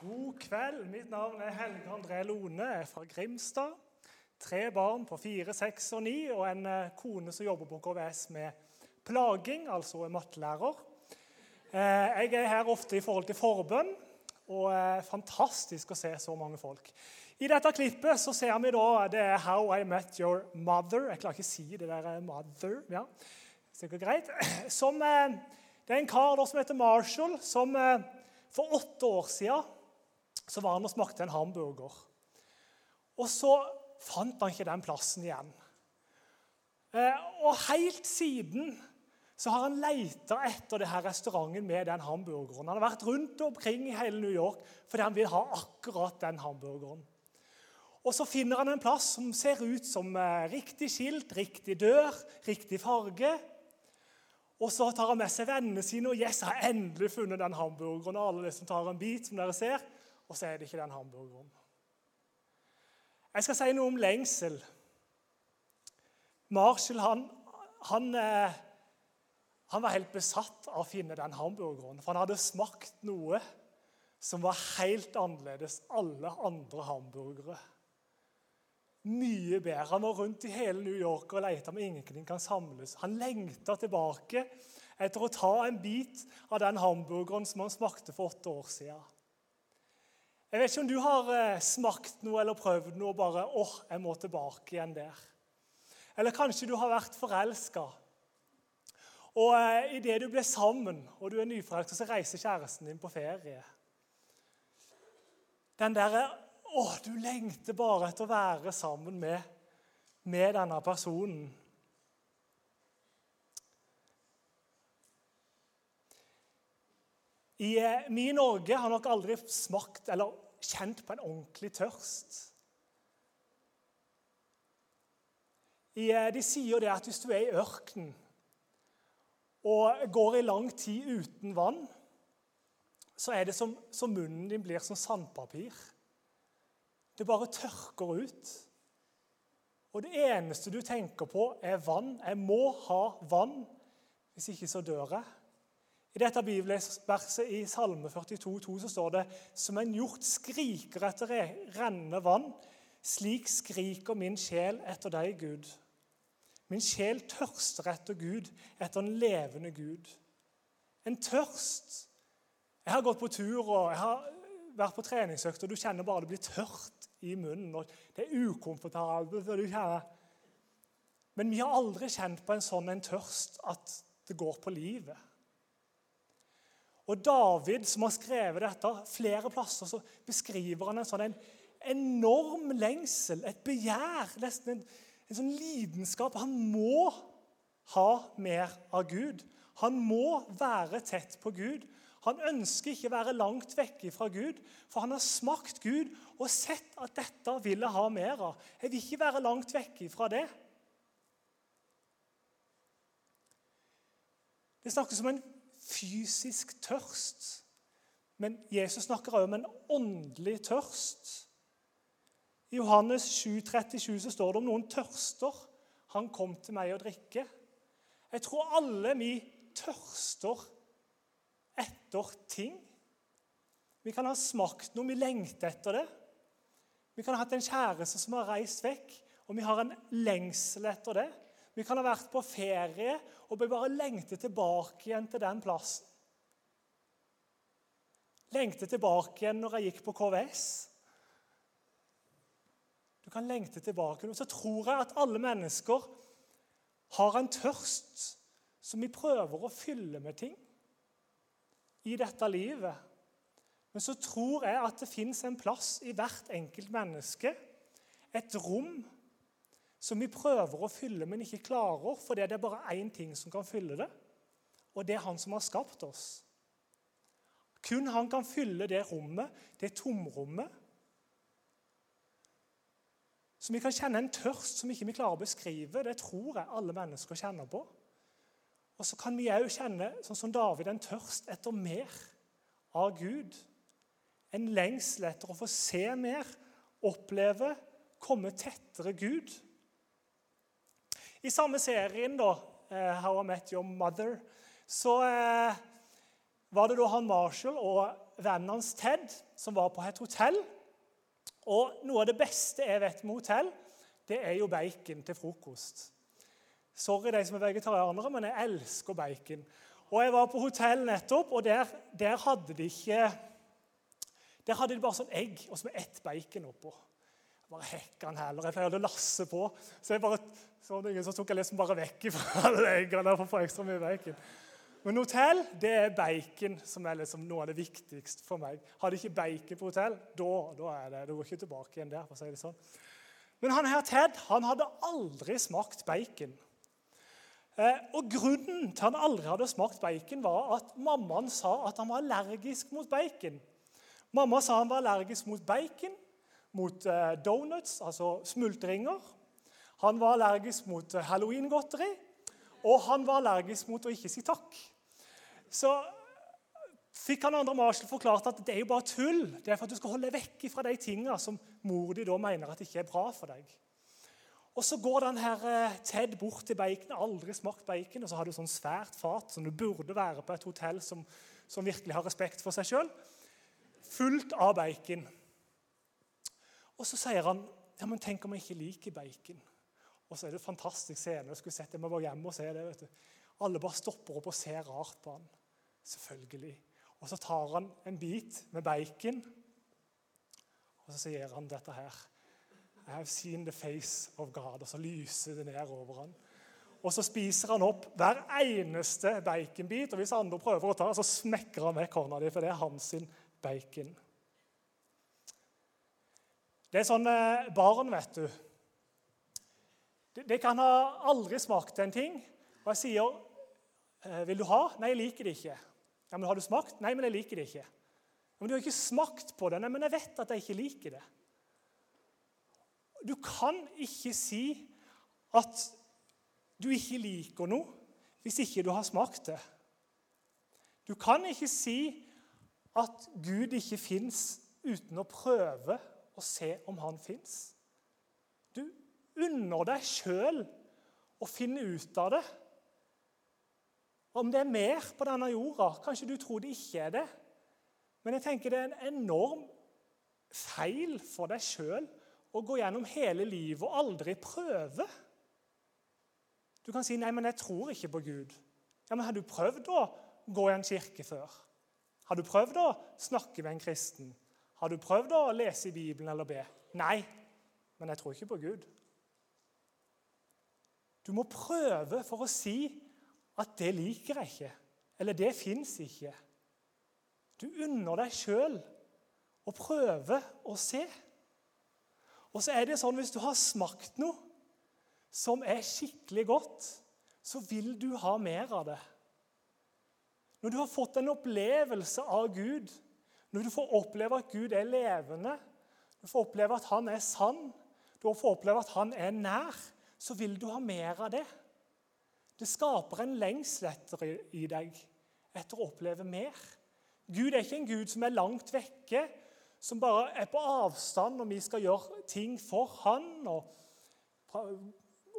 God kveld. Mitt navn er Helge André Lone. Jeg er fra Grimstad. Tre barn på fire, seks og ni, og en eh, kone som jobber på KVS med plaging, altså er mattelærer. Eh, jeg er her ofte i forhold til forbønn, og er fantastisk å se så mange folk. I dette klippet så ser vi da det er 'How I Met Your Mother'. Jeg klarer ikke å si det der eh, 'mother'. ja, sikkert greit. Som, det er en kar som heter Marshall, som for åtte år siden så var han og smakte en hamburger. Og så fant han ikke den plassen igjen. Eh, og helt siden så har han leita etter denne restauranten med den hamburgeren. Han har vært rundt omkring i hele New York fordi han vil ha akkurat den hamburgeren. Og Så finner han en plass som ser ut som eh, riktig skilt, riktig dør, riktig farge. Og Så tar han med seg vennene sine og yes, jeg har endelig funnet den hamburgeren. og alle som tar en bit, som dere ser og så er det ikke den hamburgeren. Jeg skal si noe om lengsel. Marshall han, han, eh, han, var helt besatt av å finne den hamburgeren. For han hadde smakt noe som var helt annerledes alle andre hamburgere. Mye bedre. Han var rundt i hele New York og lette om ingenting kan samles. Han lengta tilbake etter å ta en bit av den hamburgeren som han smakte for åtte år siden. Jeg vet ikke om du har eh, smakt noe eller prøvd noe og bare åh, oh, jeg må tilbake igjen der. Eller kanskje du har vært forelska. Og eh, idet du blir sammen og du er nyforelska, så reiser kjæresten din på ferie. Den derre Å, du lengter bare etter å være sammen med, med denne personen. I eh, min Norge har nok aldri smakt eller kjent på en ordentlig tørst. I, eh, de sier det at hvis du er i ørkenen og går i lang tid uten vann, så er det som, som munnen din blir som sandpapir. Det bare tørker ut. Og det eneste du tenker på, er vann. Jeg må ha vann, hvis ikke så dør jeg. I dette bibelverset i Salme 42, 2, så står det som en hjort skriker etter rennende vann, slik skriker min sjel etter deg, Gud. Min sjel tørster etter Gud, etter en levende Gud. En tørst. Jeg har gått på tur og jeg har vært på treningsøkt, og du kjenner bare det blir tørt i munnen. og Det er ukomfortabelt. du kjenner. Men vi har aldri kjent på en sånn en tørst at det går på livet. Og David, som har skrevet dette flere plasser, så beskriver han en sånn en enorm lengsel, et begjær, nesten en, en sånn lidenskap. Han må ha mer av Gud. Han må være tett på Gud. Han ønsker ikke å være langt vekke fra Gud, for han har smakt Gud og sett at dette vil jeg ha mer av. Jeg vil ikke være langt vekke fra det. Det snakkes om en fysisk tørst. Men Jesus snakker også om en åndelig tørst. I Johannes 7, 37 så står det om noen tørster. Han kom til meg å drikke. Jeg tror alle vi tørster etter ting. Vi kan ha smakt noe, vi lengter etter det. Vi kan ha hatt en kjæreste som har reist vekk, og vi har en lengsel etter det. Vi kan ha vært på ferie og vi bare lengte tilbake igjen til den plassen. Lengte tilbake igjen når jeg gikk på KVS. Du kan lengte tilbake. Så tror jeg at alle mennesker har en tørst som vi prøver å fylle med ting i dette livet. Men så tror jeg at det fins en plass i hvert enkelt menneske, et rom som vi prøver å fylle, men ikke klarer, fordi det er bare én ting som kan fylle det, og det er han som har skapt oss. Kun han kan fylle det rommet, det tomrommet. Så vi kan kjenne en tørst som ikke vi klarer å beskrive. Det tror jeg alle mennesker kjenner på. Og så kan vi òg kjenne, sånn som David, en tørst etter mer av Gud. En lengsel etter å få se mer, oppleve, komme tettere Gud. I samme serien, da, eh, 'How I Met Your Mother', så eh, var det da han Marshall og vennen hans Ted, som var på et hotell. Og noe av det beste jeg vet med hotell, det er jo bacon til frokost. Sorry de som er vegetarianere, men jeg elsker bacon. Og Jeg var på hotell nettopp, og der, der hadde de ikke Der hadde de bare sånn egg og så med ett bacon oppå. Bare hekka han heller. Jeg pleide å lasse på. Så jeg bare, så, som tok jeg liksom bare vekk fra alle eggene for å få ekstra mye bacon. Men hotell det er bacon som er liksom noe av det viktigste for meg. Har de ikke bacon på hotell, da, da er det, da går ikke tilbake igjen der. for å si det sånn. Men han her Ted han hadde aldri smakt bacon. Eh, og Grunnen til han aldri hadde smakt bacon, var at mammaen sa at han var allergisk mot bacon. Mamma sa han var allergisk mot bacon, mot eh, donuts, altså smultringer. Han var allergisk mot eh, halloweengodteri, og han var allergisk mot å ikke si takk. Så fikk han andre Marshall forklart at det er jo bare tull. Det er for at du skal holde vekk fra de tingene som mor di da mener at ikke er bra for deg. Og Så går den her eh, Ted bort til bacon, aldri smakt bacon, og så har du sånn svært fat som du burde være på et hotell som, som virkelig har respekt for seg sjøl. Fullt av bacon. Og så sier han ja, men tenk om jeg ikke liker bacon. Og så er det en fantastisk scene. Jeg skulle sett det, jeg må bare hjemme og se det. vet du. Alle bare stopper opp og ser rart på han. Selvfølgelig. Og så tar han en bit med bacon, og så sier han dette her. I have seen the face of God. Og så lyser det ned over han. Og så spiser han opp hver eneste baconbit. Og hvis andre prøver å ta, så smekker han vekk hånda di, for det er hans bacon. Det er sånn barn, vet du. De kan ha aldri smakt en ting. Og jeg sier «Eh, 'Vil du ha?' 'Nei, jeg liker det ikke.' Ja, men 'Har du smakt?' 'Nei, men jeg liker det ikke.' Ja, men 'Du har ikke smakt på det.' 'Nei, men jeg vet at jeg ikke liker det.' Du kan ikke si at du ikke liker noe hvis ikke du har smakt det. Du kan ikke si at Gud ikke fins uten å prøve å se om han fins. Du unner deg sjøl å finne ut av det. Om det er mer på denne jorda Kanskje du tror det ikke er det. Men jeg tenker det er en enorm feil for deg sjøl å gå gjennom hele livet og aldri prøve. Du kan si 'nei, men jeg tror ikke på Gud'. Ja, men Har du prøvd å gå i en kirke før? Har du prøvd å snakke med en kristen? Har du prøvd å lese i Bibelen eller be? Nei, men jeg tror ikke på Gud. Du må prøve for å si at det liker jeg ikke, eller det fins ikke. Du unner deg sjøl å prøve å se. Og så er det sånn hvis du har smakt noe som er skikkelig godt, så vil du ha mer av det. Når du har fått en opplevelse av Gud, når du får oppleve at Gud er levende, du får oppleve at han er sann, du får oppleve at han er nær, så vil du ha mer av det. Det skaper en lengsel etter i deg etter å oppleve mer. Gud er ikke en Gud som er langt vekke, som bare er på avstand når vi skal gjøre ting for Han. og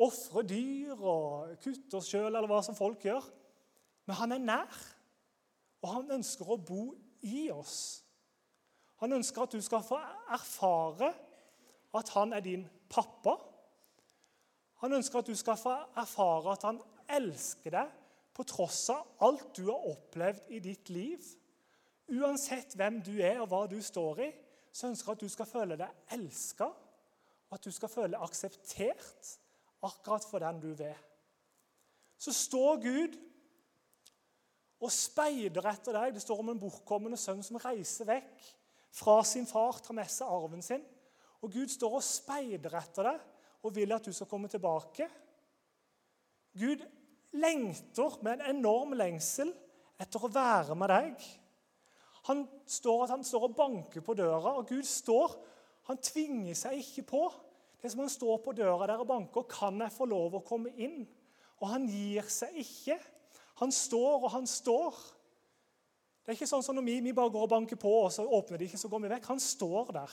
Ofre dyr og kutte oss sjøl, eller hva som folk gjør. Men han er nær, og han ønsker å bo i oss. Han ønsker at du skal få erfare at han er din pappa. Han ønsker at du skal få erfare at han elsker deg på tross av alt du har opplevd i ditt liv. Uansett hvem du er og hva du står i, så ønsker han at du skal føle deg elska, at du skal føle deg akseptert akkurat for den du er. Så står Gud og speider etter deg. Det står om en bortkommende sønn som reiser vekk fra sin far, tar med seg arven sin. Og Gud står og speider etter deg og vil at du skal komme tilbake. Gud lengter med en enorm lengsel etter å være med deg. Han står, han står og banker på døra, og Gud står. Han tvinger seg ikke på. Det er som han står på døra der og banker. Kan jeg få lov å komme inn? Og han gir seg ikke. Han står og han står. Det er ikke sånn som når vi, vi bare går og banker på, og så åpner de ikke, så går vi vekk. Han står der.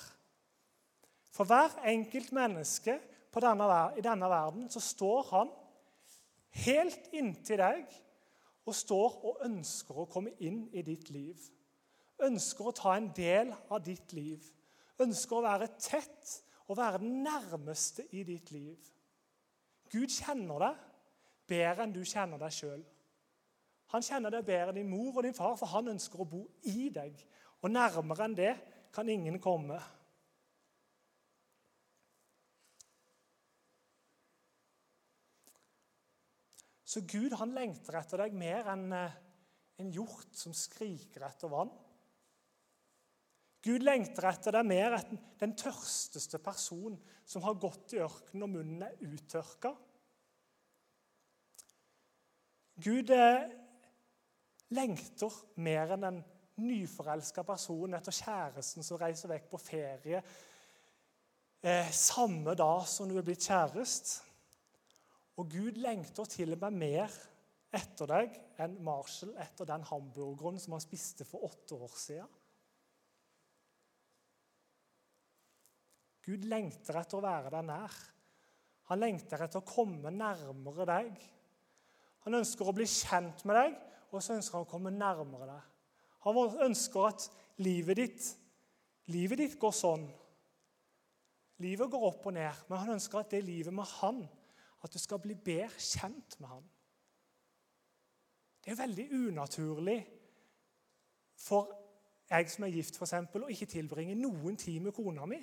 For hver enkelt menneske denne, i denne verden så står han helt inntil deg og står og ønsker å komme inn i ditt liv. ønsker å ta en del av ditt liv. Ønsker å være tett og være den nærmeste i ditt liv. Gud kjenner deg bedre enn du kjenner deg sjøl. Han kjenner deg bedre enn din mor og din far, for han ønsker å bo i deg. Og nærmere enn det kan ingen komme. Så Gud han lengter etter deg mer enn eh, en hjort som skriker etter vann. Gud lengter etter deg mer enn den tørsteste person som har gått i ørkenen og munnen er uttørka. Gud eh, lengter mer enn en nyforelska person etter kjæresten som reiser vekk på ferie eh, samme dag som du er blitt kjæreste. Og Gud lengter til og med mer etter deg enn Marshall etter den hamburgeren som han spiste for åtte år siden. Gud lengter etter å være deg nær. Han lengter etter å komme nærmere deg. Han ønsker å bli kjent med deg, og så ønsker han å komme nærmere deg. Han ønsker at livet ditt, livet ditt går sånn. Livet går opp og ned, men han ønsker at det livet med han, at du skal bli bedre kjent med han. Det er veldig unaturlig for jeg som er gift, eksempel, å ikke tilbringe noen tid med kona mi.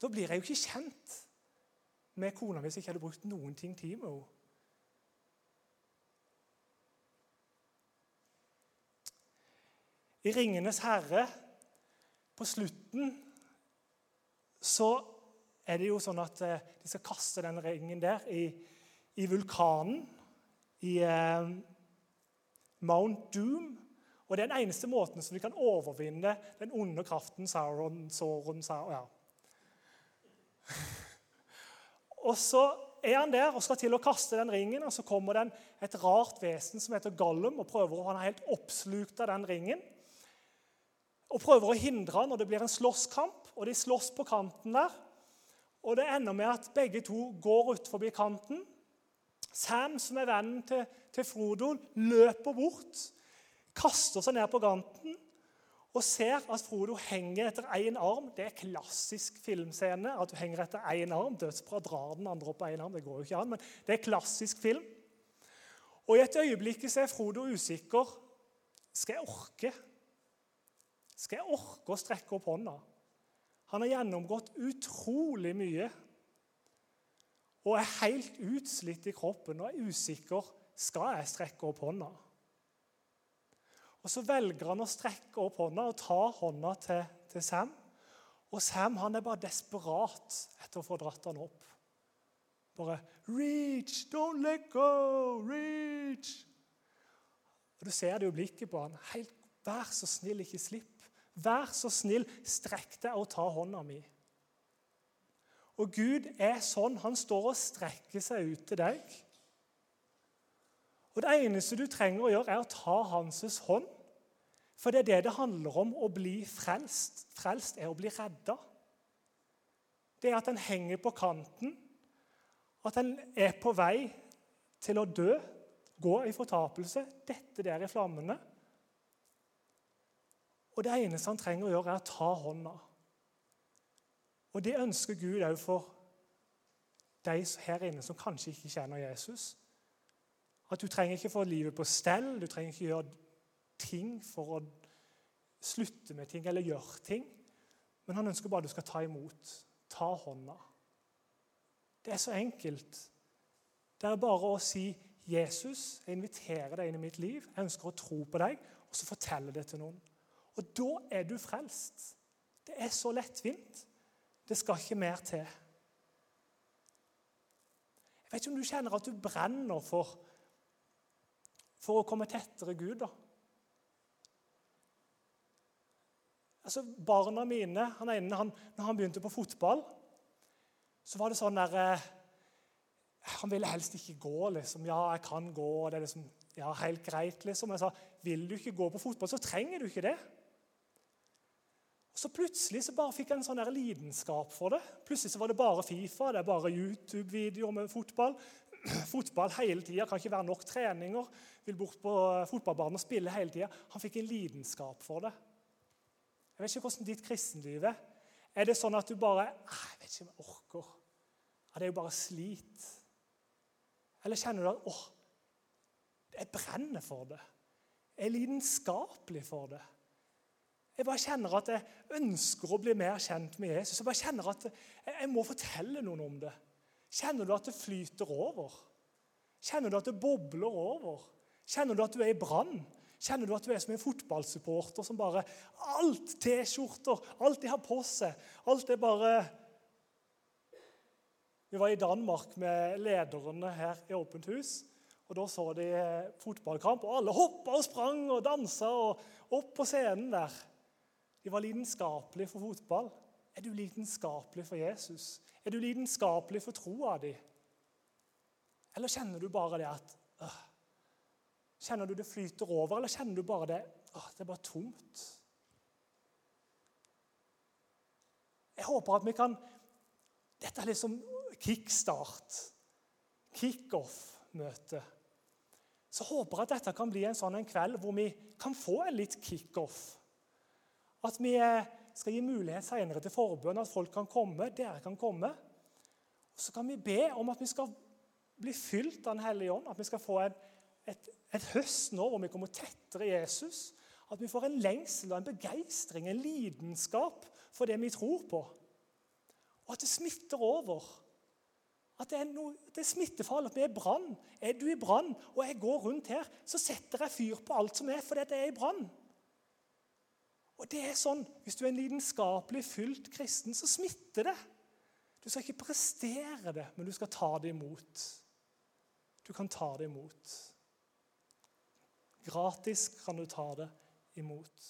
Da blir jeg jo ikke kjent med kona mi hvis jeg ikke hadde brukt noen ting tid med henne. I 'Ringenes herre', på slutten, så er det jo sånn at eh, de skal kaste den ringen der i, i vulkanen i eh, Mount Doom. Og det er den eneste måten som vi kan overvinne den onde kraften Sauron, Sauron, Sauron ja. Og så er han der og skal til å kaste den ringen, og så kommer det et rart vesen som heter Gollum, og prøver å, han er helt oppslukt av den ringen. Og prøver å hindre og det blir en slåsskamp, og de slåss på kanten der. Og det ender med at begge to går ut forbi kanten. Sam, som er vennen til, til Frodo, løper bort, kaster seg ned på kanten og ser at Frodo henger etter én arm. Det er klassisk filmscene. at du henger etter én arm. Dødsbra drar den andre opp på én arm. Det går jo ikke an, men det er klassisk film. Og I et øyeblikk så er Frodo usikker. Skal jeg orke? Skal jeg orke å strekke opp hånda? Han har gjennomgått utrolig mye og er helt utslitt i kroppen og er usikker. Skal jeg strekke opp hånda? Og Så velger han å strekke opp hånda og ta hånda til, til Sam. Og Sam han er bare desperat etter å få dratt han opp. Bare 'Reach! Don't let go! Reach!' Og Du ser det jo blikket på han. Helt, 'Vær så snill, ikke slipp. Vær så snill, strekk deg og ta hånda mi.' Og Gud er sånn. Han står og strekker seg ut til deg. Og Det eneste du trenger å gjøre, er å ta hans hånd for det er det det handler om å bli frelst. Frelst er å bli redda. Det er at en henger på kanten, at en er på vei til å dø, gå i fortapelse, dette der i flammene. Og Det eneste han trenger å gjøre, er å ta hånda. Og Det ønsker Gud òg for de her inne som kanskje ikke kjenner Jesus. At du trenger ikke få livet på stell, du trenger ikke gjøre ting for å slutte med ting eller gjøre ting. Men han ønsker bare at du skal ta imot. Ta hånda. Det er så enkelt. Det er bare å si 'Jesus, jeg inviterer deg inn i mitt liv. Jeg ønsker å tro på deg.' Og så fortelle det til noen. Og da er du frelst. Det er så lettvint. Det skal ikke mer til. Jeg vet ikke om du kjenner at du brenner for, for å komme tettere Gud. da. Altså, Barna mine han ene, han, når han begynte på fotball, så var det sånn der eh, Han ville helst ikke gå. liksom. Ja, jeg kan gå. og det er liksom, ja, Helt greit, liksom. Jeg sa vil du ikke gå på fotball, så trenger du ikke det. Og Så plutselig så bare fikk jeg en sånn der lidenskap for det. Plutselig så var det bare Fifa, det er bare YouTube-videoer med fotball. fotball hele tida, kan ikke være nok treninger. Vil bort på fotballbanen og spille hele tida. Han fikk en lidenskap for det. Jeg vet ikke hvordan ditt kristenliv er. Er det sånn at du bare Jeg vet ikke om jeg orker. Ja, det er jo bare slit. Eller kjenner du at åh, jeg brenner for det. Jeg er lidenskapelig for det. Jeg bare kjenner at jeg ønsker å bli mer kjent med Jesus. Jeg bare kjenner at jeg må fortelle noen om det. Kjenner du at det flyter over? Kjenner du at det bobler over? Kjenner du at du er i brann? Kjenner du at du er som en fotballsupporter som bare Alt T-skjorter, alt de har på seg, alt er bare Vi var i Danmark med lederne her i Åpent hus. og Da så de fotballkamp, og alle hoppa og sprang og dansa og opp på scenen der. De var lidenskapelige for fotball. Er du lidenskapelig for Jesus? Er du lidenskapelig for troa di? Eller kjenner du bare det at øh, Kjenner du det flyter over, eller kjenner du bare det øh, det er bare tomt? Jeg håper at vi kan Dette er liksom kickstart, kickoff-møte. Så håper jeg at dette kan bli en sånn en kveld hvor vi kan få en litt kickoff. At vi skal gi mulighet senere til forbønn, at folk kan komme, dere kan komme. Og Så kan vi be om at vi skal bli fylt av Den hellige ånd, at vi skal få en, et, et høst nå hvor vi kommer tettere Jesus. At vi får en lengsel og en begeistring, en lidenskap for det vi tror på. Og at det smitter over. At det er, noe, det er smittefarlig. At vi er i brann. Er du i brann, og jeg går rundt her, så setter jeg fyr på alt som er, fordi det er i brann. Og det er sånn, Hvis du er en lidenskapelig fylt kristen, så smitter det. Du skal ikke prestere det, men du skal ta det imot. Du kan ta det imot. Gratis kan du ta det imot.